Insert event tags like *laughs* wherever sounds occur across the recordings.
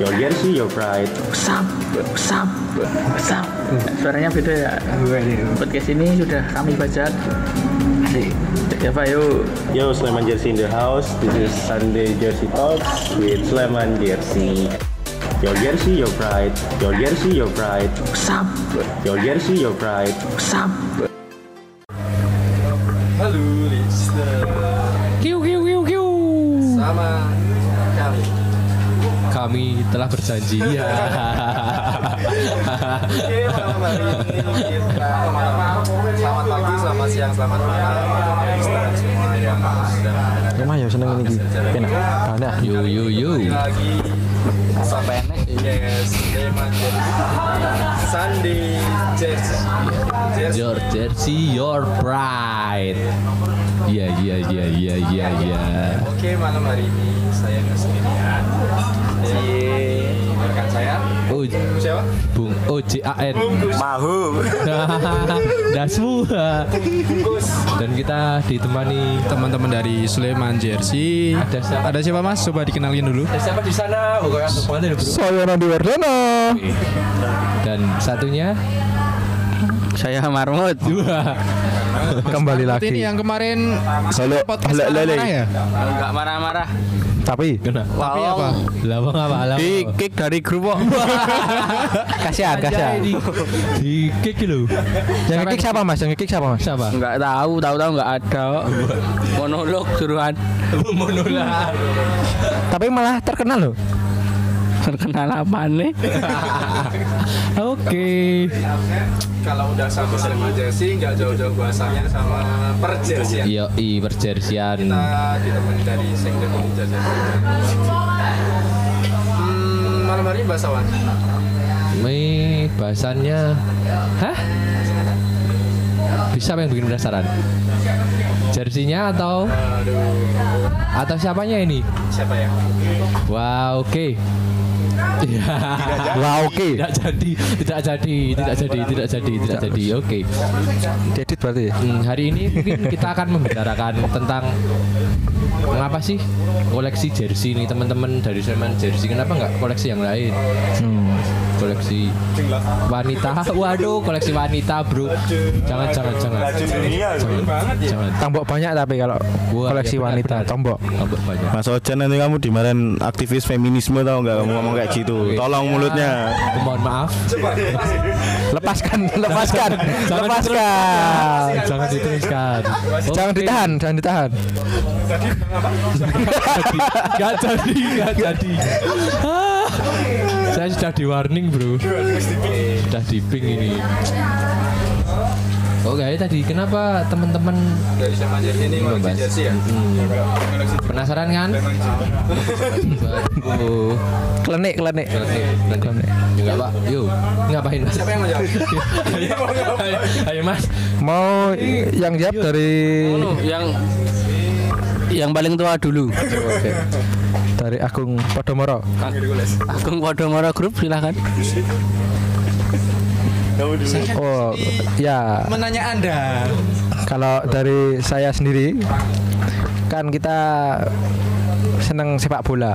Your jersey, your pride. Sap, sap, sap. Suaranya beda ya. Podcast ini sudah kami bajak. Asik. Ya Pak, yuk. Yo, Sleman Jersey in the house. This is Sunday Jersey Talks with Sleman Jersey. Your jersey, your pride. Your jersey, your pride. Sap, Your jersey, your pride. sap. Halo listener Kiu kiu kiu kiu. Sama Kami telah berjanji. Ya. Oke malam hari ini kita Selamat pagi, selamat siang, selamat malam Listener semua yang sedang Rumah ya seneng ini Penak. Banyak. Yo yo yo. lagi Sampai enek Yes, Sleman Jersey Sunday Jersey Jersey Your jersey, your pride. Iya iya iya iya iya iya. Oke malam hari ini saya nggak sendirian Di rekan saya Oh, Siapa? Bung O J A N. Mahu. *laughs* Dasmu. Dan kita ditemani teman-teman dari Sleman Jersey. Ada siapa? Ada siapa Mas? Coba dikenalin dulu. Ada siapa di sana? Temannya bro. Saya Nandi Wardana. Dan satunya Saya Marmut. *laughs* dua. Kembali Ini lagi. yang kemarin halo, lele. ya? Enggak marah-marah. Tapi Kena. Tapi apa? Lawang apa? Lawang. di kick dari grup kok. *laughs* kasihan, kasihan. Di, di kick lho. Yang kick siapa Mas? Yang kick siapa Mas? Siapa? Enggak tahu, tahu-tahu enggak ada. Monolog suruhan. *laughs* Monola. Tapi malah terkenal loh. Terkenal apa nih? *laughs* Oke. Kalau udah sama Sleman Jersey nggak jauh-jauh bahasanya sama perjersian Iya, i perjersian. kita ditemani dari Sekjen Jersey hmm, malam hari ini bahas apa? Mei bahasannya Hah? Bisa apa yang bikin penasaran? Jersinya atau aduh atau siapanya ini? siapa ya? Wah, oke. Iya. Wah, oke. Tidak jadi, tidak jadi, tidak jadi, tidak jadi, tidak jadi. Oke. Diedit berarti. ya? Hmm, hari ini mungkin kita akan membicarakan tentang mengapa sih koleksi jersey ini teman-teman dari Sleman jersey kenapa nggak koleksi yang lain Hmm. Koleksi wanita. *laughs* Waduh koleksi wanita bro. Jangan jangan jangan. Jangan jangan. Tambok banyak tapi kalau Wah, koleksi iya, benar, wanita tombok. Banyak. Mas Ojan nanti kamu dimarahin aktivis feminisme tau nggak? Kamu ngomong kayak gitu. Tolong mulutnya. Aku mohon maaf. Lepaskan, *laughs* lepaskan, Jangan lepaskan. jangan diteruskan. Jangan ditahan, jangan ditahan. Gak jadi, *laughs* gak jadi. Ah, saya sudah di warning bro. Sudah di ping ini. Oke tadi kenapa teman-teman dari Sleman Jersey ini koleksi Mas. jersey ya? penasaran kan? Oh, Klenik, klenik. klenik. Enggak pak, yuk ngapain mas? Siapa yang mau jawab? *laughs* ayo, ayo, ayo, mas. Mau yang jawab dari yang yang paling tua dulu. Oke. Dari Agung Podomoro. Agung Podomoro Group silakan. Oh, ya. Menanya Anda. Kalau dari saya sendiri kan kita seneng sepak bola.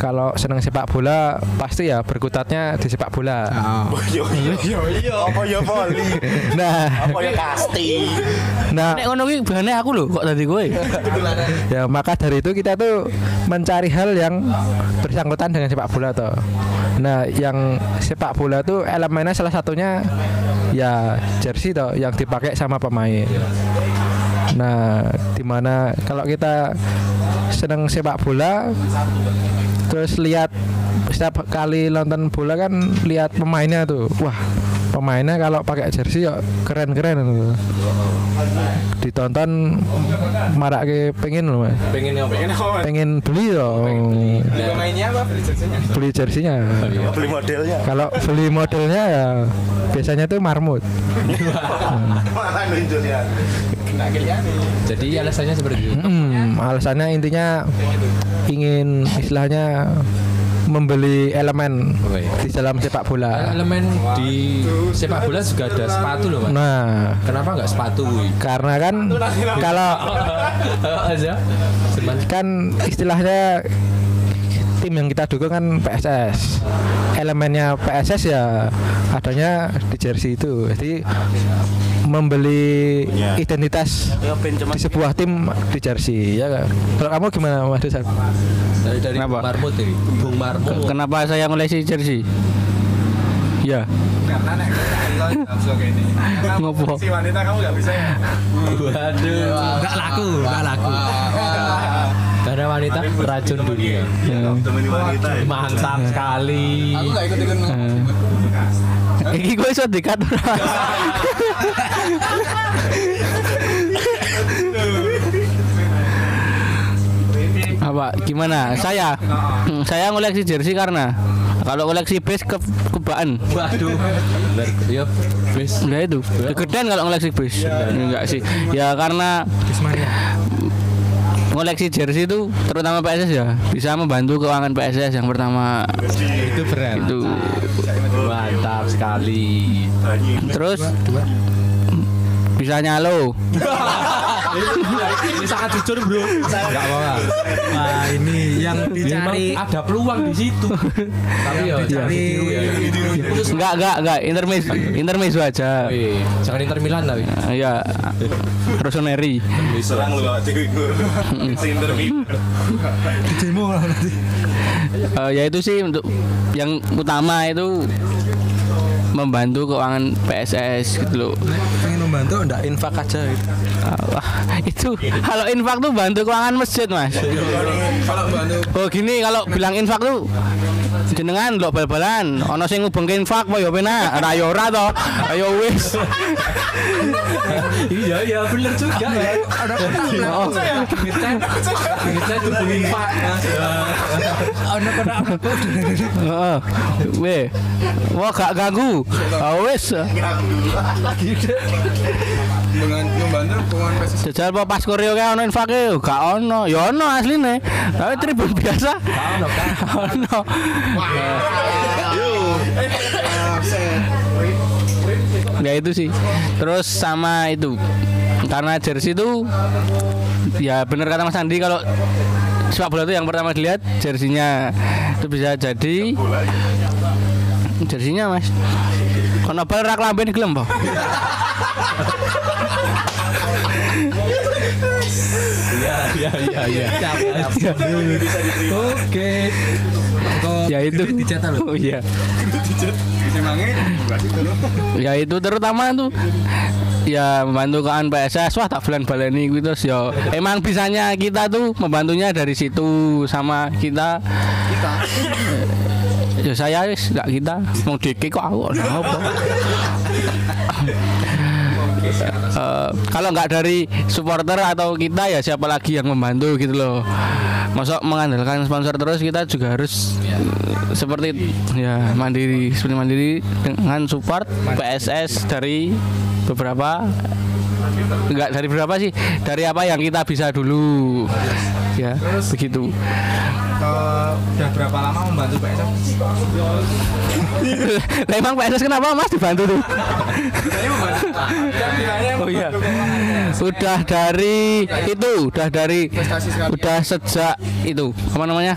Kalau seneng sepak bola pasti ya berkutatnya di sepak bola. *laughs* apa ya poli Nah, apa ya pasti nah Nek ngono ki bahane aku lho kok tadi kowe. *laughs* ya maka dari itu kita tuh mencari hal yang bersangkutan dengan sepak bola toh. Nah, yang sepak bola tuh elemennya salah satunya ya jersey toh yang dipakai sama pemain. Nah, di mana kalau kita seneng sepak bola terus lihat setiap kali nonton bola kan lihat pemainnya tuh wah pemainnya kalau pakai jersey ya keren-keren tuh. ditonton marak ke pengen loh Mas. Pengen apa? Pengen apa? pengen beli loh Pemainnya apa? Beli jersey-nya? beli jersinya beli modelnya kalau beli modelnya ya biasanya tuh marmut Jadi alasannya seperti itu. Hmm, alasannya intinya ingin istilahnya membeli elemen di dalam sepak bola. Elemen di sepak bola juga ada sepatu loh mas. Nah, Kenapa nggak sepatu? karena kan kalau *laughs* kan istilahnya tim yang kita dukung kan PSS. Elemennya PSS ya adanya di jersey itu. Jadi membeli Ya. identitas di sebuah tim di jersey ya. Kalau kamu gimana Mas Dusan? Dari dari Kenapa? Bung Marmut ini. Bung Marmut. Kenapa saya ngoleksi jersey? Ya, Karena nek ini. Ngopo? Si wanita kamu nggak bisa ya? Waduh. nggak laku, nggak laku. Karena wanita racun dunia. Temen wanita ya. Mantap sekali. Aku nggak ikut ikut. Iki gue iso dikat ora? Apa gimana? Saya saya ngoleksi jersey karena kalau koleksi base ke kebaan. Waduh. Bener. Yo, bis. Enggak itu. Kegedean kalau ngoleksi base. Enggak sih. Ya karena ngoleksi jersey itu terutama PSS ya bisa membantu keuangan PSS yang pertama Itu berat. itu Mantap sekali. terus bisa nyalo *laughs* Ini sangat jujur, Bro. Enggak mau lah. Wah ini yang Memang ada peluang di situ. Tapi ya ditiru ya. enggak enggak enggak intermezzo intermezzo aja jangan Inter Milan tapi. ya Rossoneri Serang lu gak cewek gue. Tinder Eh, ya itu sih untuk yang utama itu membantu keuangan PSS gitu loh Pengen membantu enggak infak aja gitu. Ah, itu kalau infak tuh bantu keuangan masjid mas oh gini kalau bilang infak tuh jenengan lo bal-balan ono sing ngubengke infak apa ya penak ra ya ora to ayo wis Iya, iya bener juga ya. Ada Oh. Ngecek. Ngecek hubungin Pak. Heeh. Weh. Wah gak ganggu. Ah wis. Jajal apa pas Korea kayak ono infake gak ono. Ya ono asline. Tapi tribun biasa. Ono. *laughs* Ya itu sih. Terus sama itu. Karena jersey itu ya bener kata Mas Andi kalau sepak bola itu yang pertama dilihat jersinya itu bisa jadi jersinya mas kono bal rak lamben gelem po *laughs* Iya, iya, iya, iya. Oke. ya itu. oh iya. Ya itu terutama tuh ya membantu keuangan PSS wah tak bulan baleni gitu terus ya. Emang bisanya kita tuh membantunya dari situ sama kita. Ya saya wis nggak kita. Mau dikik kok aku. Apa Eh, kalau nggak dari supporter atau kita ya siapa lagi yang membantu gitu loh. Masuk mengandalkan sponsor terus kita juga harus eh, seperti ya mandiri seperti mandiri dengan support PSS dari beberapa enggak dari berapa sih dari apa yang kita bisa dulu. Ya begitu Udah berapa lama membantu PSS? Lah *laughs* emang PSS kenapa Mas dibantu tuh? Oh iya. Udah dari itu, udah dari udah sejak itu apa namanya?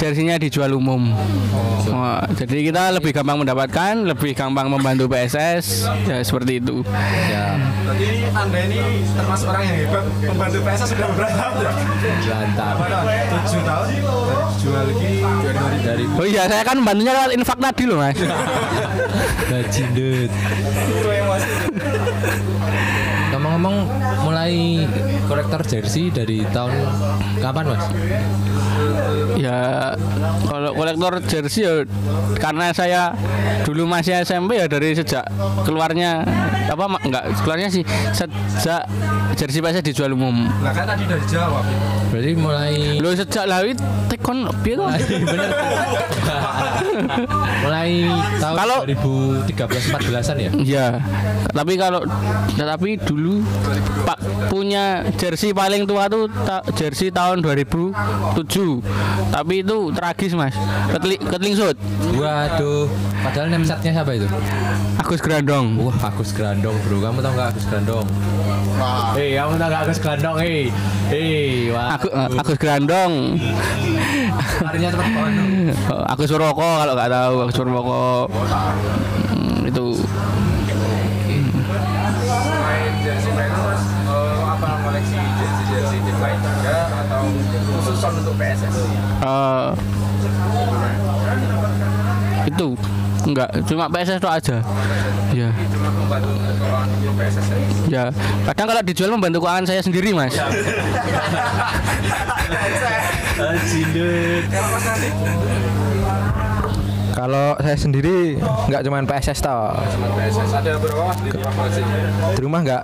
Jersinya dijual umum. Wah, jadi kita lebih gampang mendapatkan, lebih gampang membantu PSS, ya seperti itu. Jadi anda ini termasuk orang yang hebat membantu PSS sudah beberapa tahun ya? Mantap. Tujuh tahun jual lagi Dari Oh iya, saya kan membantunya lewat infak tadi loh, Mas. *laughs* Bajindut. Ngomong-ngomong mulai korektor jersey dari tahun kapan mas? Ya kalau kolektor jersey ya karena saya dulu masih SMP ya dari sejak keluarnya apa enggak keluarnya sih sejak jersey PSS dijual umum. Lah kan tadi udah dijawab Berarti mulai Lo sejak lawi tekon piye to? *laughs* bener. *laughs* mulai tahun Kalau- 2013 14-an ya? Iya. Tapi kalau tapi dulu Pak punya jersey paling tua tuh ta- jersey tahun 2007. tapi itu tragis mas ketli ketling sud Waduh, padahal name setnya siapa itu? Agus Grandong Wah, Agus Grandong, bro. Kamu tahu nggak Agus Grandong? Hei, kamu tahu nggak Agus Grandong? Hei, hei, wah. Aku, Agus Grandong Larinya cepet banget. *laughs* Agus Purwoko kalau nggak tahu Agus Purwoko Hmm, itu eh, untuk eh, itu enggak cuma PSS itu aja ya ya? ya kadang kalau dijual membantu keuangan saya sendiri mas *laughs* Kalau saya sendiri nggak cuman PSS toh. Ada berapa mas di rumah koleksinya? Di rumah nggak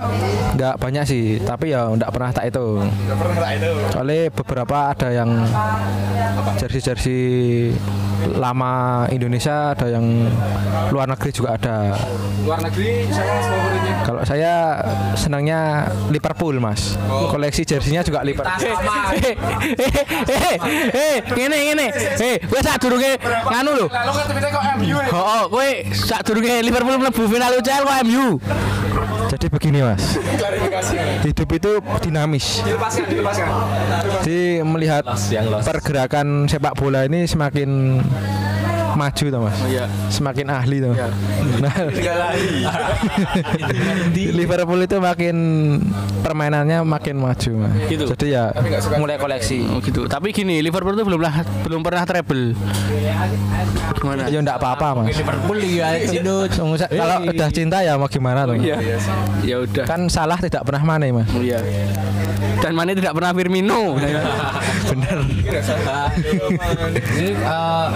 nggak banyak sih, tapi ya nggak pernah tak itu. Nggak pernah tak itu. Soalnya beberapa ada yang jersey-jersey lama Indonesia, ada yang luar negeri juga ada. Luar negeri mas favoritnya? Kalau saya senangnya Liverpool mas. Koleksi jersinya juga Liverpool. *laughs* eh eh eh ngene ngene eh kowe sak durunge nganu lho Tapi kok MU ya? Oh, oh, kowe sak durunge Liverpool mlebu final UCL kok MU. Jadi begini mas, Klarifikasi. hidup itu dinamis. Dilepaskan, dilepaskan. Jadi melihat pergerakan sepak bola ini semakin maju toh mas, semakin ahli toh. Nah, *laughs* Liverpool itu makin permainannya makin maju mas. Gitu. Jadi ya mulai koleksi. Oh gitu. Tapi gini, Liverpool tuh belum lah, belum pernah treble. Gimana? Ya enggak apa-apa mas. Liverpool ya. Kalau udah cinta ya mau gimana tuh? Ya udah. Kan salah tidak pernah mana mas. Iya. Dan mana tidak pernah Firmino. *laughs* Bener. Ini eh,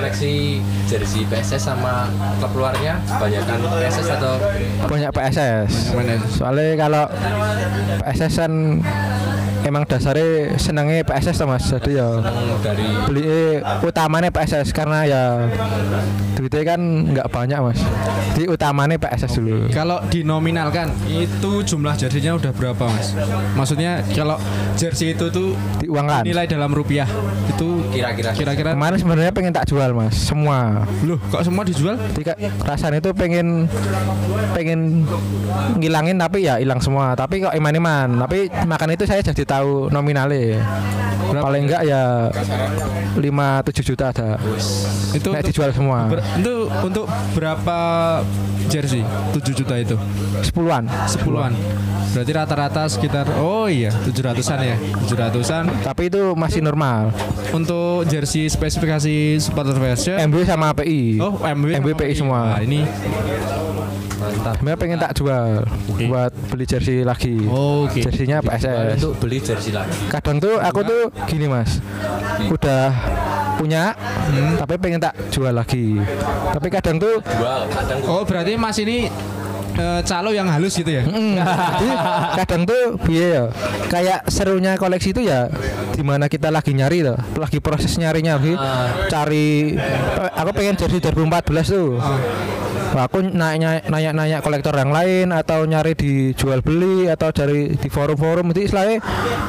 koleksi jersey PSS sama klub luarnya kebanyakan PSS atau Banyak PSS. Soalnya kalau PSS kan emang dasarnya senangnya PSS tuh mas. Jadi ya dari beli utamanya PSS karena ya duitnya kan nggak banyak mas. Jadi utamanya PSS dulu. Kalau dinominalkan itu jumlah jersinya udah berapa mas? Maksudnya kalau jersey itu tuh Diuangkan. nilai dalam rupiah itu kira-kira kira-kira Kemarin sebenarnya pengen tak jual mas, semua. loh kok semua dijual? Jadi rasanya itu pengen pengen ngilangin tapi ya hilang semua. Tapi kok iman-iman. Tapi makan itu saya jadi tahu nominalnya. Paling enggak ya 5 7 juta ada. Itu untuk, dijual semua. ber- itu untuk berapa jersey? 7 juta itu. Sepuluhan. Sepuluhan. Berarti rata-rata sekitar oh iya 700-an ya. 700-an Tapi itu masih normal. untuk jersey spesifikasi supporter version. MB sama PI. Oh, sama PI semua. Nah, ini Sebenarnya pengen tak jual buat beli jersey lagi. Oke. Jersinya PSS. untuk beli jersey lagi. Kadang tuh aku tuh gini mas, udah punya, tapi pengen tak jual lagi. Tapi kadang tuh Jual, kadang Oh, berarti Mas ini eh, calo yang halus gitu ya? Mm, *laughs* jadi kadang tuh biaya ya. Kayak serunya koleksi itu ya di mana kita lagi nyari tuh, lagi proses nyarinya lagi cari. Aku pengen jersey 2014 tuh. Wah, aku nanya nanya nanya kolektor yang lain atau nyari di jual beli atau dari di forum-forum jadi istilahnya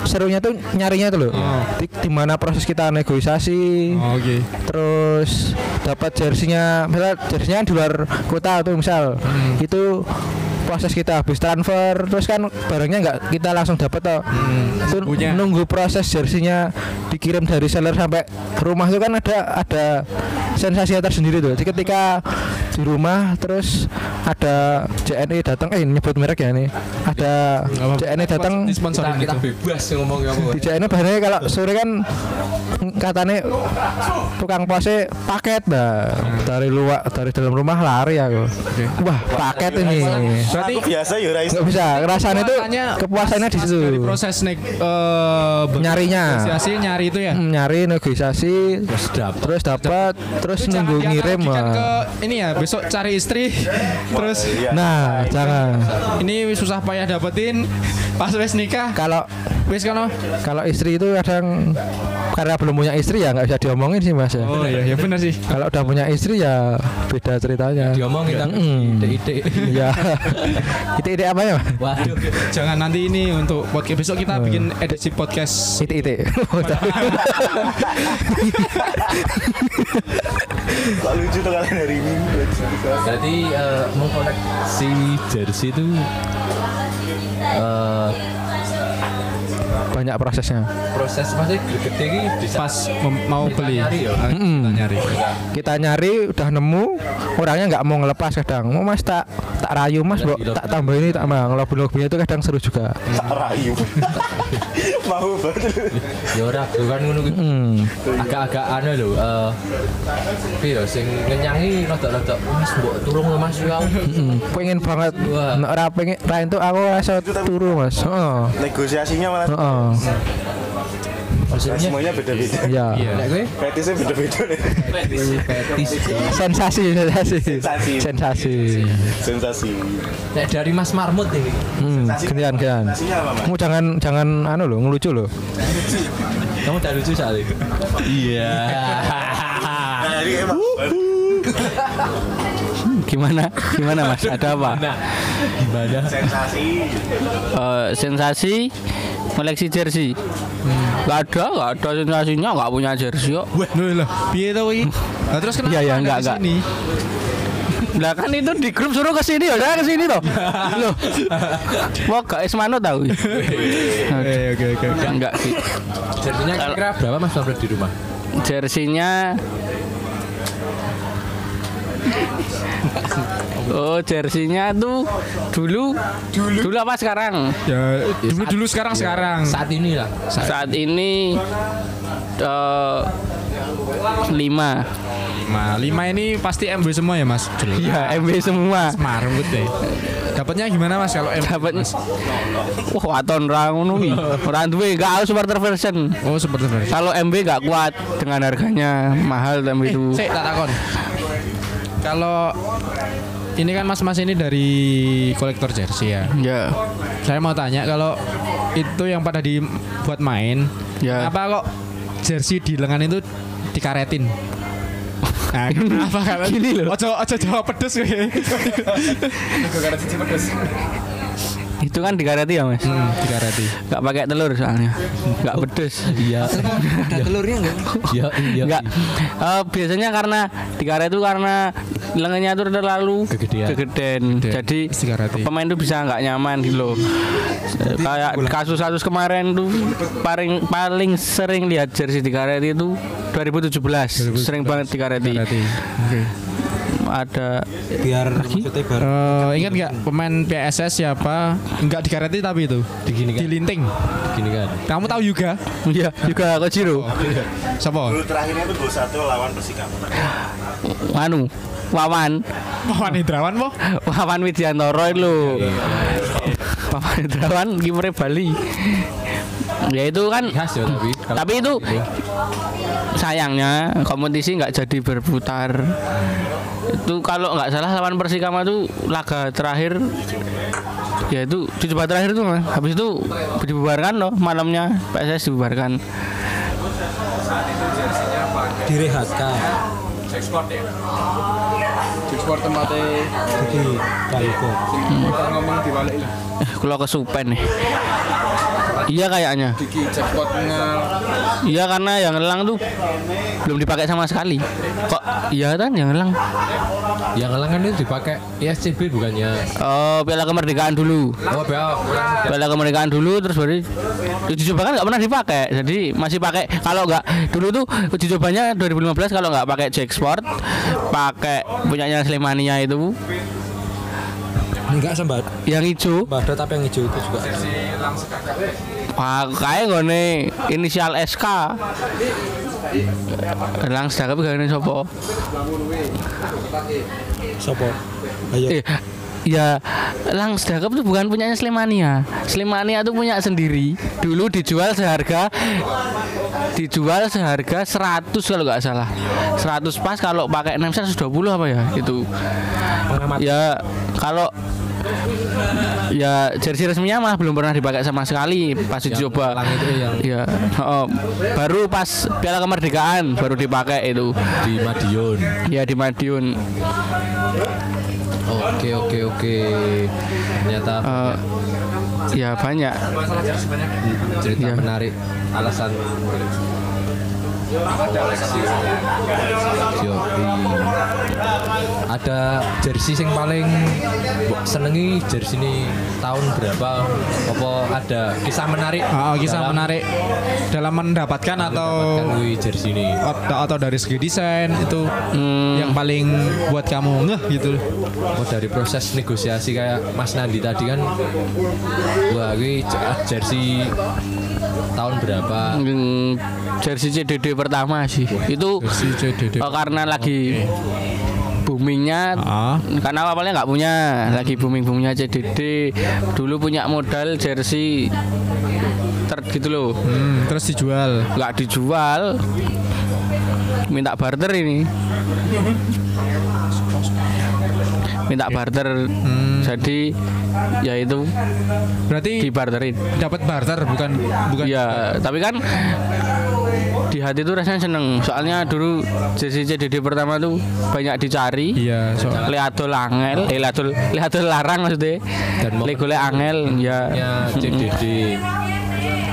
serunya tuh nyarinya tuh loh. Di, di mana proses kita negosiasi, Oh, Oke. terus dapat jersinya misalnya jersinya di luar kota tuh misal Hmm. itu Oh. Proses kita habis transfer terus kan barangnya nggak kita langsung dapat toh. Itu Hmm. Punya. nunggu proses jersinya dikirim dari seller sampai rumah itu kan ada ada sensasi tersendiri tuh. Jadi ketika di rumah terus ada JNE datang eh nyebut merek ya ini. Ada JNE datang. Kita itu. bebas ngomong apa. di JNE bahannya kalau sore kan katanya tukang pose paket dah. Dari luar dari dalam rumah lari aku. Wah paket ini Berarti Aku biasa ya Rais. nggak bisa rasanya itu kepuasannya di situ Dari proses nek eh, ber- Nyarinya. negosiasi nyari itu ya. Hmm, nyari negosiasi terus dapat terus dapat terus nunggu ngirim ke ini ya besok cari istri *laughs* terus nah jangan ini susah payah dapetin pas wes nikah kalau Wis kono. Kalau istri itu kadang karena belum punya istri ya nggak bisa diomongin sih mas ya. Oh iya, ya benar sih. Kalau udah punya istri ya beda ceritanya. Diomongin kan Mm. ide-ide. Ya. *laughs* Ide-ide apa ya? Mas? Waduh. Jangan nanti ini untuk podcast besok kita bikin edisi podcast Ide-ide. *laughs* Kok lucu tuh kalian hari ini. Jadi eh, mengkoleksi jersey itu eh, Banyak prosesnya. proses masih gede ini bisa pas mem- mau Kita beli. nyari ya? Ah, Kita nyari. Kita nyari udah nemu orangnya nggak mau ngelepas kadang. Mau mas tak tak rayu mas, bro. Tak tambah ini tak mau ngelobi-lobinya itu kadang seru juga. Tak rayu. *laughs* Mau banget. ya ora tuh kan ngono kuwi. Hmm. agak-agak aneh lho eh piro sing ngenyangi rada-rada Mas mbok turung lho Mas ya. Hmm. Pengen banget. Nek ora pengen ra aku rasa turu mas. Heeh. Negosiasinya malah Heeh. Maksudnya semuanya beda-beda. Iya. nek kowe Fetisnya beda-beda nih. fetis. Sensasi, sensasi. Sensasi. Sensasi. Sensasi. Nek dari Mas Marmut ini. Hmm, gantian? Kamu jangan jangan anu loh, ngelucu loh. Kamu udah lucu saat itu. Iya. Emang Gimana? Gimana Mas? Ada apa? Gimana? sensasi. Eh, sensasi koleksi jersey. Gak ada, gak ada sensasinya, gak punya jersey kok. Wah, loh. Piye to iki? Nah, terus kenapa? Iya, iya, Anda enggak, enggak. Lah kan itu di grup suruh ke sini ya, saya ke sini toh. Loh. Wah, gak Ismano tahu. Oke, oke, oke. oke. Enggak sih. Jersinya kira-kira berapa Mas Marmut di rumah? Jersinya Oh, jersinya tuh dulu dulu apa sekarang? Ya, dulu dulu sekarang sekarang. Saat ini lah. Saat ini eh lima. Nah, lima ini pasti MB semua ya, Mas? Iya, MB semua. Marmut deh. Dapatnya gimana, Mas? Kalau MB? Dapat Wah, waton ra ngono kuwi. Ora duwe gak harus supporter version. Oh, seperti itu. Kalau MB gak kuat dengan harganya mahal MB itu. Tak takon. Kalau ini kan mas-mas ini dari kolektor jersey ya. Ya. Saya mau tanya kalau itu yang pada dibuat main, Ya. apa kok jersey di lengan itu dikaretin? Nah, *laughs* kenapa kan? Gini loh. Ojo ojo jawab pedes *laughs* kowe. Itu kan dikareti ya, Mas. Hmm, dikareti. Gak pakai telur soalnya. Gak pedes. Iya. Ada telurnya enggak? Iya, iya. Enggak. Eh, biasanya karena dikaret itu karena lengannya itu terlalu Kegedean. kegedean. Jadi pemain itu bisa nggak nyaman gitu loh. Kayak kasus-kasus kemarin tuh paling paling sering lihat jersey dikaret itu 2017. Sering banget. Dikareti. Oke. Ada Biar biar Eh, ingat nggak pemain PSS siapa? Enggak dikareti tapi itu Digini kan. dilinting. Gini kan. Kamu tahu juga? ya juga Kojiro. Siapa? Dulu terakhirnya itu gol satu lawan Persikabo. Anu Wawan Wawan Hidrawan po? Wawan Widiantoro itu lho. Wawan Hidrawan kipernya Bali. Ya itu kan Khas ya tapi. Kalau- tapi itu sayangnya kompetisi nggak jadi berputar itu kalau nggak salah lawan Persikama itu laga terakhir. Ya itu di debat terakhir itu Mas. habis itu dibubarkan loh malamnya PSS dibubarkan. Direhatkan. eh kalau kesupen nih. Iya kayaknya iya karena yang ngelang tuh belum dipakai sama sekali kok iya kan yang ngelang Yang ngelang kan itu dipakai ISCB bukannya. oh piala kemerdekaan dulu Oh, beok. piala kemerdekaan dulu terus baru uji coba kan nggak pernah dipakai jadi masih pakai kalau nggak dulu tuh uji cobanya 2015 kalau nggak pakai Jack Sport pakai punyanya Slemania itu Enggak sembat. yang hijau Badat tapi yang hijau itu juga. Pakai ngone inisial SK Lang sedekap sopo? Sopo? Ayo. Eh, ya Lang sedekap itu bukan punyanya Slemania Slemania itu punya sendiri. Dulu dijual seharga dijual seharga 100 kalau nggak salah. 100 pas kalau pakai 6 120 apa ya itu. Ya kalau ya jersey resminya malah belum pernah dipakai sama sekali pas dicoba. ya oh, baru pas Piala Kemerdekaan baru dipakai itu. di Madiun. Ya di Madiun. Oke oke oke. Ternyata Eh, ya banyak. cerita iya. menarik alasan Yoi. Ada jersey yang paling senengi jersey ini tahun berapa? Apa ada kisah menarik? Ah, kisah dalam menarik dalam mendapatkan atau mendapatkan jersey ini? atau, atau dari segi desain itu Hmm. yang paling buat kamu ngeh gitu. Oh dari proses negosiasi kayak Mas Nandi tadi kan, wah ini jersey tahun berapa? Hmm, jersey CDD pertama sih. Itu Si CDD. eh, karena lagi boomingnya Ah. karena awalnya nggak punya lagi booming boomingnya CDD dulu punya modal jersey ter gitu loh Hmm, terus dijual. nggak dijual minta barter ini minta barter. Jadi ya itu Berarti dibarterin. dapat barter bukan bukan ya tapi kan di hati itu rasanya seneng. Soalnya dulu jersey CDD pertama tuh banyak dicari. Iya, so, liatul angel eh liatul liatul larang maksudnya. Dan momen- legole angel ya. Ya CDD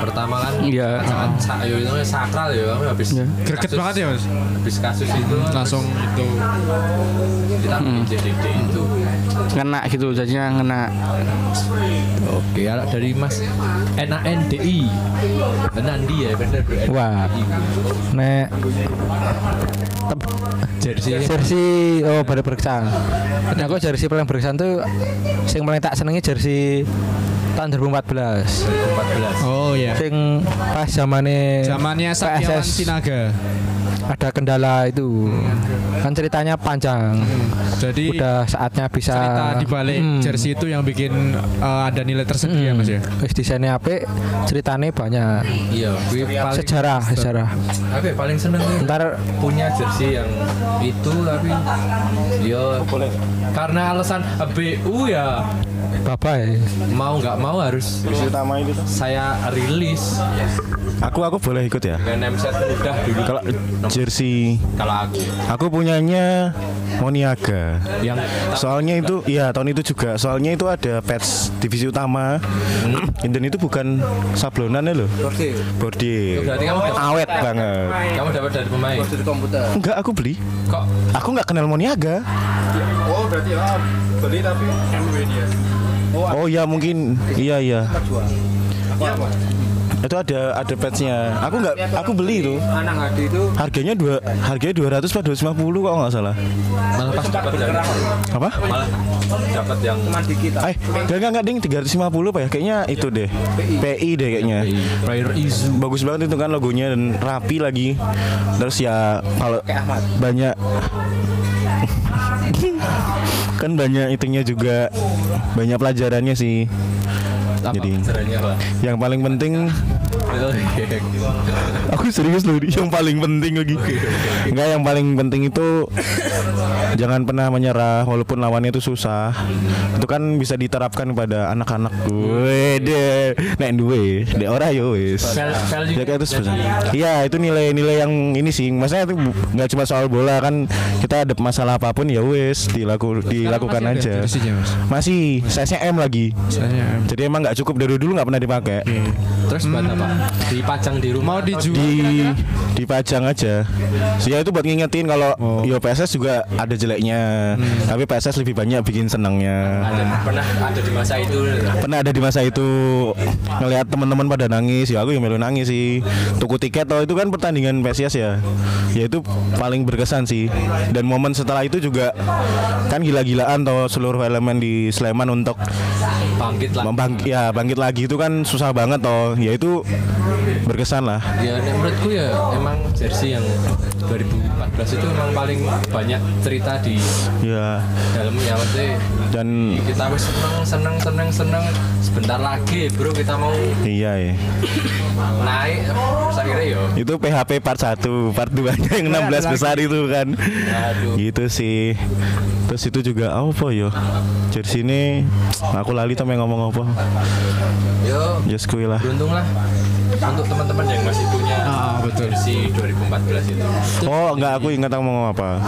pertama kan Iya. sangat sa- yo, itu sakral ya kami habis Iya. greget banget ya, Mas. habis kasus itu Langsung itu kita CDD itu ngena gitu jadinya ngena oke ya dari Mas NANDI Nandi ya bener bro Wah. Nek jersey jersey oh baru berkesan. Nah, aku jersey paling berkesan tuh sing paling tak senengi jersey tahun 2014. 14 Oh ya. Sing pas zamane Zamannya Saktiawan PSS Sinaga. ada kendala itu. Kan ceritanya panjang. Jadi Udah saatnya bisa cerita di balik Hmm. jersey itu yang bikin eh, ada nilai tersendiri ya Mas ya. Wis desainnya apik, ceritanya banyak. iya gue paling Sejarah, sejarah. ya, paling seneng Ntar punya jersey yang itu tapi yo karena alasan BU ya bapak ya. mau nggak mau harus utama itu saya rilis Aku aku boleh ikut ya. dengan MZ udah dulu Kalau jersey kalau aku aku punyanya Moniaga. yang Soalnya itu iya tahun itu juga. Soalnya itu ada patch divisi utama. Dan itu bukan sablonannya loh. Body. berarti kamu dapat, Awet banget. kamu dapat dari pemain Enggak aku beli. kok Aku nggak kenal Moniaga. Oh berarti ah, beli tapi MW dia. Oh iya mungkin iya iya. Itu ada ada patchnya. Aku nggak aku beli itu. Anak ngadi itu Harganya dua harganya 200 atau 250 kok nggak salah. malah pas dapat Apa? malah dapat yang dikit. Eh, enggak enggak enggak ding 350 apa ya? Kayaknya itu deh. PI deh kayaknya. Izu Bagus banget itu kan logonya dan rapi lagi. Terus ya kalau banyak *laughs* kan banyak itunya juga banyak pelajarannya sih. Apa Jadi yang paling penting *laughs* aku serius loh yang paling penting lagi. Enggak yang paling penting itu jangan pernah menyerah walaupun lawannya itu susah. Itu kan bisa diterapkan pada anak-anak. Gue deh nek duwe dek ora yo wis. Val- value ya kayak itu sebenarnya. iya itu nilai-nilai yang ini sih. Maksudnya itu nggak cuma soal bola kan kita ada masalah apa pun ya wis dilaku, dilakukan aja. masih size M lagi. Jadi emang nggak cukup dari dulu nggak pernah dipakai terus buat apa dipajang di rumah mau dijual di dipajang aja. Sih ya itu buat ngingetin kalau Oh. yo PSS juga ada jeleknya, tapi PSS lebih banyak bikin senangnya. ada pernah ada di masa itu Pernah ada di masa itu ngelihat teman-teman pada nangis, ya aku yang melu nangis sih. Tuku tiket toh itu kan pertandingan PSIS ya. Ya itu paling berkesan sih. Dan momen setelah itu juga kan gila-gilaan toh seluruh elemen di Sleman untuk bangkit lah Membang ya bangkit lagi itu kan susah banget toh. Ya itu berkesan lah. Ya menurutku ya emang jersey yang 2014 itu emang paling banyak cerita di Ya dalamnya maksudnya dan kita wis seneng seneng seneng seneng sebentar lagi bro kita mau iya ya. naik akhirnya yo Itu PHP part 1, part 2 nya *laughs* yang 16 besar itu kan. aduh Gitu sih. Terus itu juga apa yo? Jersey ini aku lali yang ngomong apa. Yo. Just kui lah. beruntung lah. Untuk teman-teman yang masih punya Ah, betul. jersey 2014 itu. Oh enggak aku ingat aku mau ngomong apa.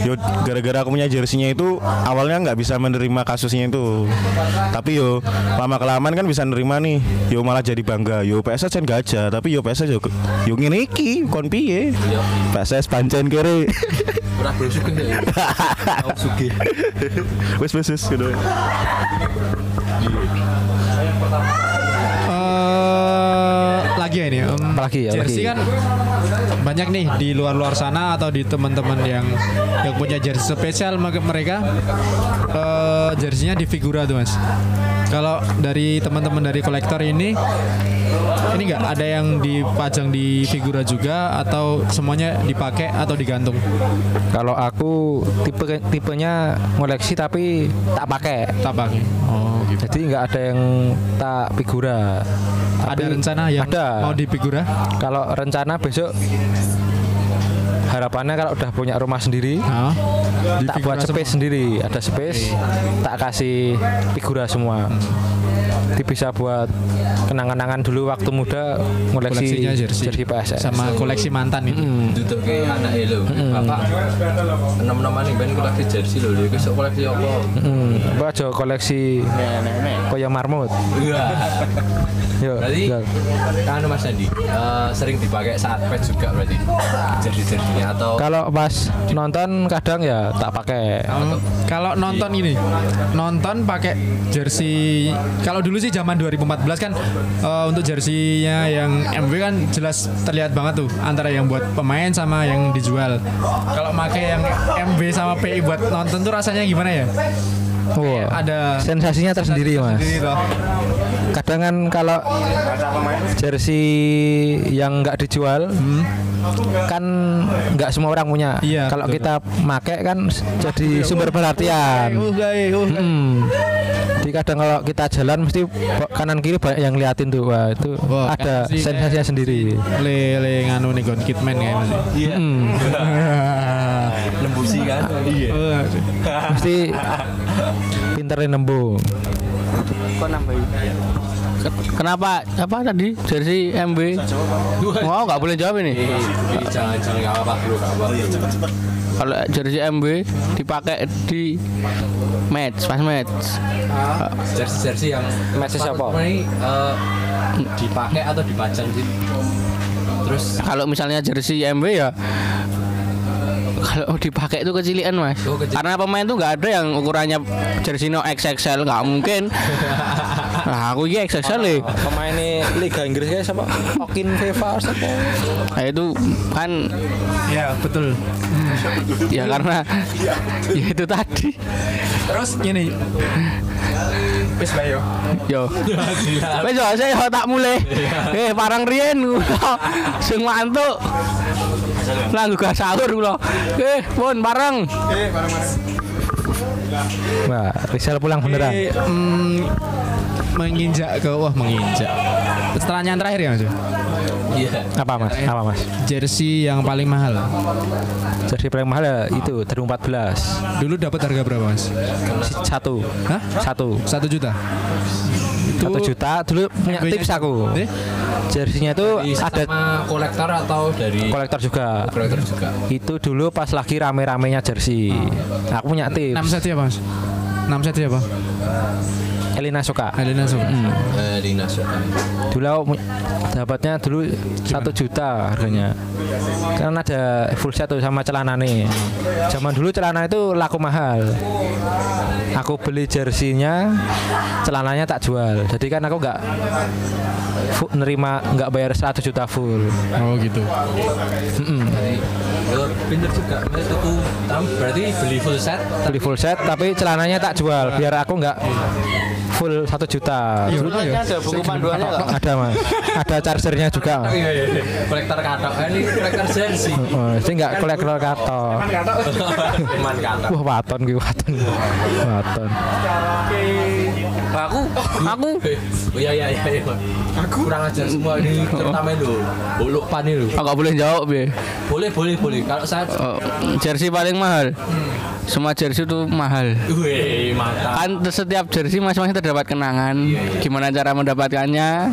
Yo gara-gara aku punya jersinya itu Awalnya nggak bisa menerima kasusnya itu. Tapi yo lama kelamaan kan bisa nerima nih. Yo malah jadi bangga. Yo PSS kan gajah Tapi yo PSS yo Yo ngene iki Kon piye? PSS pancen kere. Ora bro suka *laughs* ya sugih. Wes wes wes gitu. Eh, lagi ya ini. em, Apalagi ya, jersey lagi. kan banyak nih di luar-luar sana atau di teman-teman yang yang punya jersey spesial mereka eh jersinya di figura tuh mas. Kalau dari teman-teman dari kolektor ini ini nggak ada yang dipajang di figura juga atau semuanya dipakai atau digantung? Kalau aku tipe tipenya ngoleksi tapi tak pakai. Tak pakai. Oh gitu. Jadi nggak ada yang tak figura. Ada Tapi rencana yang ada. mau di figura? Kalau rencana besok harapannya kalau udah punya rumah sendiri Hah? Di tak buat space semua? sendiri. Ada space tak kasih figura semua. Jadi bisa buat kenang-kenangan dulu waktu muda ngoleksi Koleksinya jersey. jersey PSS sama koleksi mantan itu. duduk ke anak elo bapak enam-enam nih ben koleksi jersey lho lho besok koleksi apa? Hmm, apa aja koleksi? Koyo marmut. Iya. Yo, berarti yo. kan mas Andi eh, sering dipakai saat match juga berarti? Jersey jerseynya atau kalau pas nonton kadang ya tak pakai Hmm, Kalau nonton ini, nonton pakai jersey. Kalau dulu sih zaman 2014 kan eh, untuk jerseynya yang MW kan jelas terlihat banget tuh antara yang buat pemain sama yang dijual. Kalau pakai yang MW sama PI buat nonton tuh rasanya gimana ya? Wah, Ada sensasinya tersendiri mas. sendiri toh. kadang kan kalau jersey yang nggak dijual kan nggak semua orang punya. Iya, kalau betul. kita make kan jadi sumber perhatian. Uh, guys, uh, Hmm. Jadi kadang kalau kita jalan mesti kanan kiri banyak yang liatin tuh. Wah itu Wah, ada kan si- sensasinya sendiri. Le le nganu nih Gon Kidman kayak masih. Hmm. *laughs* nembusi kan? Iya. Mesti pinterin nembung. Ke- Kenapa apa tadi jersey MB? Wow, nggak boleh jawab ini. Ih, jangan jangan nggak apa-apa bro nggak apa-apa Kalau jersey MB dipakai di match, pas match. jersey jersey yang Match siapa? ini eh, dipakai atau dipajang sih terus Kalau misalnya jersey MB ya *laughs* kalau dipakai itu kecilian mas Oh, kecil. karena pemain tuh nggak ada yang ukurannya jersey no XXL nggak mungkin *laughs* nah aku ini XXL nih Pemain Liga Inggris kayak siapa? Okin Veva siapa? nah, itu kan ya betul. ya karena *laughs* ya itu tadi Terus gini. Wis bayo. yo wes yo saya yo tak mulai eh parang rien sing mantuk Langgu gak sahur kula. Eh, pun bareng. Wah, Rizal pulang beneran. Eh, mm, menginjak ke wah menginjak. Pertanyaan terakhir ya Mas. iya Apa mas? Apa mas? Jersey yang paling mahal. Jersey paling mahal ya itu 2014 Dulu dapat harga berapa Mas? satu Hah? satu Satu juta. Satu juta. Dulu punya tips aku. Eh? jersinya tuh Dari ada sama kolektor atau dari kolektor juga. Kolektor juga. Itu dulu pas lagi rame-ramenya jersey aku punya 6 tips set ya Mas? 6 set ya Pak? Elina suka Elena suka. eh, di nasional dulu dapatnya dulu satu juta harganya. Kan ada full set tuh sama celana nih. Zaman dulu celana itu laku mahal. Aku beli jersinya celananya tak jual. Jadi kan aku nggak nerima nggak bayar 100 juta full. Oh gitu. Mm-mm. Yo, pinter juga Mas tuku tam berarti beli full set beli full set tapi celananya tak jual biar aku nggak full satu juta. Sebenarnya ada buku panduannya nggak? Ada mas, ada chargernya juga. *laughs* Iya iya. iya. Kolektor katok. Eh, Ini kolektor jersey. Oh, sih nggak kolektor kato. Teman *laughs* katok. Wah waton gue waton, waton. Aku, aku. Oh *laughs* iya iya iya. Aku kurang ajar semua ini terutama lu. Buluk pan itu. Aku nggak boleh jawab ya. Boleh boleh boleh. Kalau saya Oh, jersey paling mahal. Semua jersey itu mahal. Wih, mantap. Kan setiap jersey masing-masing terdapat kenangan. Gimana cara mendapatkannya?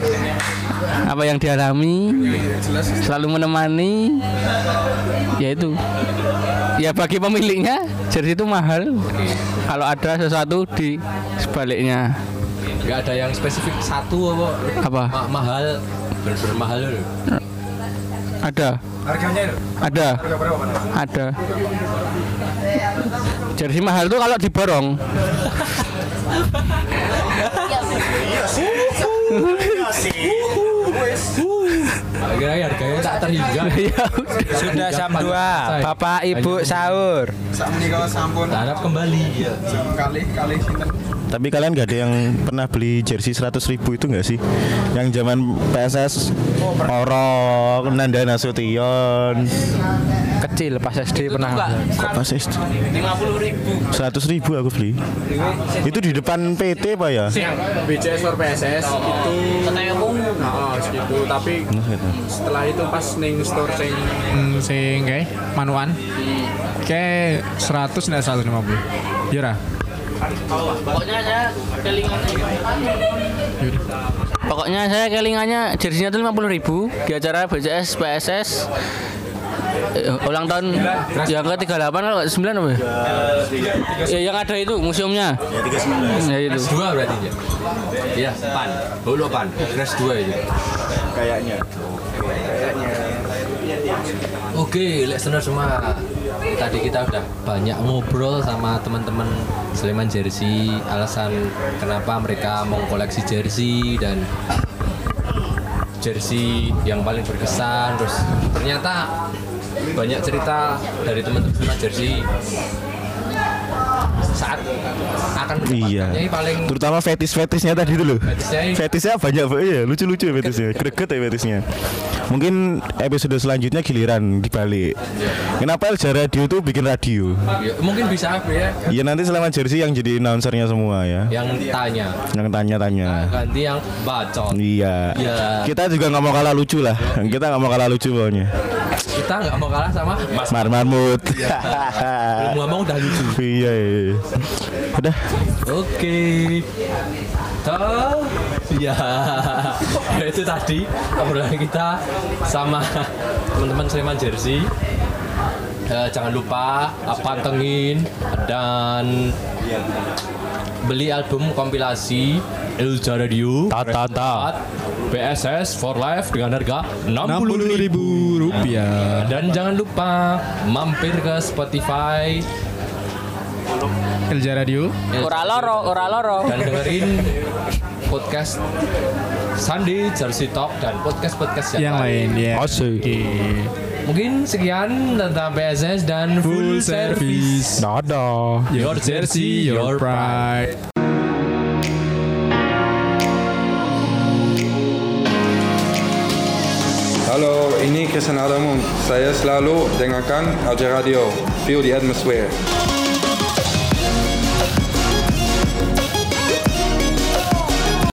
Apa yang dialami? Selalu menemani. Ya itu. Ya bagi pemiliknya jersey itu mahal. Kalau ada sesuatu di sebaliknya. Gak ada yang spesifik satu apa? Apa? Ma- mahal, bener-bener mahal loh. Ada. Ada. Ada. Jersey mahal tuh kalau diborong. Akhirnya harganya tak terhingga. *laughs* Ya Sudah jam 2 Bapak Ibu sahur. Harap kembali. Tapi kalian gak ada yang pernah beli jersey 100 ribu itu gak sih? Yang zaman PSS Orok, Nanda Nasution Kecil pas SD pernah. Kok pas SD? 100 ribu aku beli Itu di depan PT pak ya? BCS or PSS itu nah, segitu tapi Nah, gitu. setelah itu pas ning store sing Hmm, sing kayak manuan. Kayak 100 nggak 150. Ya? Pokoknya saya kelingannya Pokoknya saya kelingannya jersinya tuh 50 ribu di acara BCS PSS eh, ulang tahun yang ke 38 atau 9 apa ya? Ya yang ada itu museumnya. Ya itu. Kelas 2 berarti ya? Iya, pan. Buluk pan. Kelas 2 itu. kayaknya Oke, listener semua. Tadi kita udah banyak ngobrol sama teman-teman Sleman Jersey, alasan kenapa mereka mau koleksi jersey dan jersey yang paling berkesan. Terus ternyata banyak cerita dari teman-teman Sleman Jersey saat akan Iya. paling Terutama fetis-fetisnya tadi itu loh Fetisnya Fetisnya banyak ya Lucu-lucu ya fetisnya *laughs* Greget ya fetisnya Mungkin episode selanjutnya giliran dibalik. Kenapa Elja Radio tuh bikin radio? Ya, mungkin bisa ya? Ya nanti selama jersey yang jadi announcernya semua ya. Yang tanya. Yang tanya-tanya. Ganti yang bacot. Iya. Iya. Kita juga nggak mau kalah lucu lah. Kita nggak mau kalah lucu pokoknya. Kita nggak mau kalah sama Mas Mar Marmut. Belum ngomong udah lucu. Iya iya. Udah. Oke. Toh, ya *laughs* itu tadi obrolan kita sama teman-teman Sleman Jersey. Eh, jangan lupa eh, pantengin dan beli album kompilasi Elja Radio Ta, ta, ta. BSS for Life dengan harga 60 ribu rupiah. dan jangan lupa mampir ke Spotify Elja Radio. Ora loro, ora loro. dan dengerin podcast Sunday Jersey Talk dan podcast-podcast yang, Yang lain ya. Asik. Mungkin sekian tentang PSS dan full, Full service. Dadah. Your jersey, your pride. Halo, ini Christian Adamu. Saya selalu dengarkan Alja Radio. Feel the atmosphere.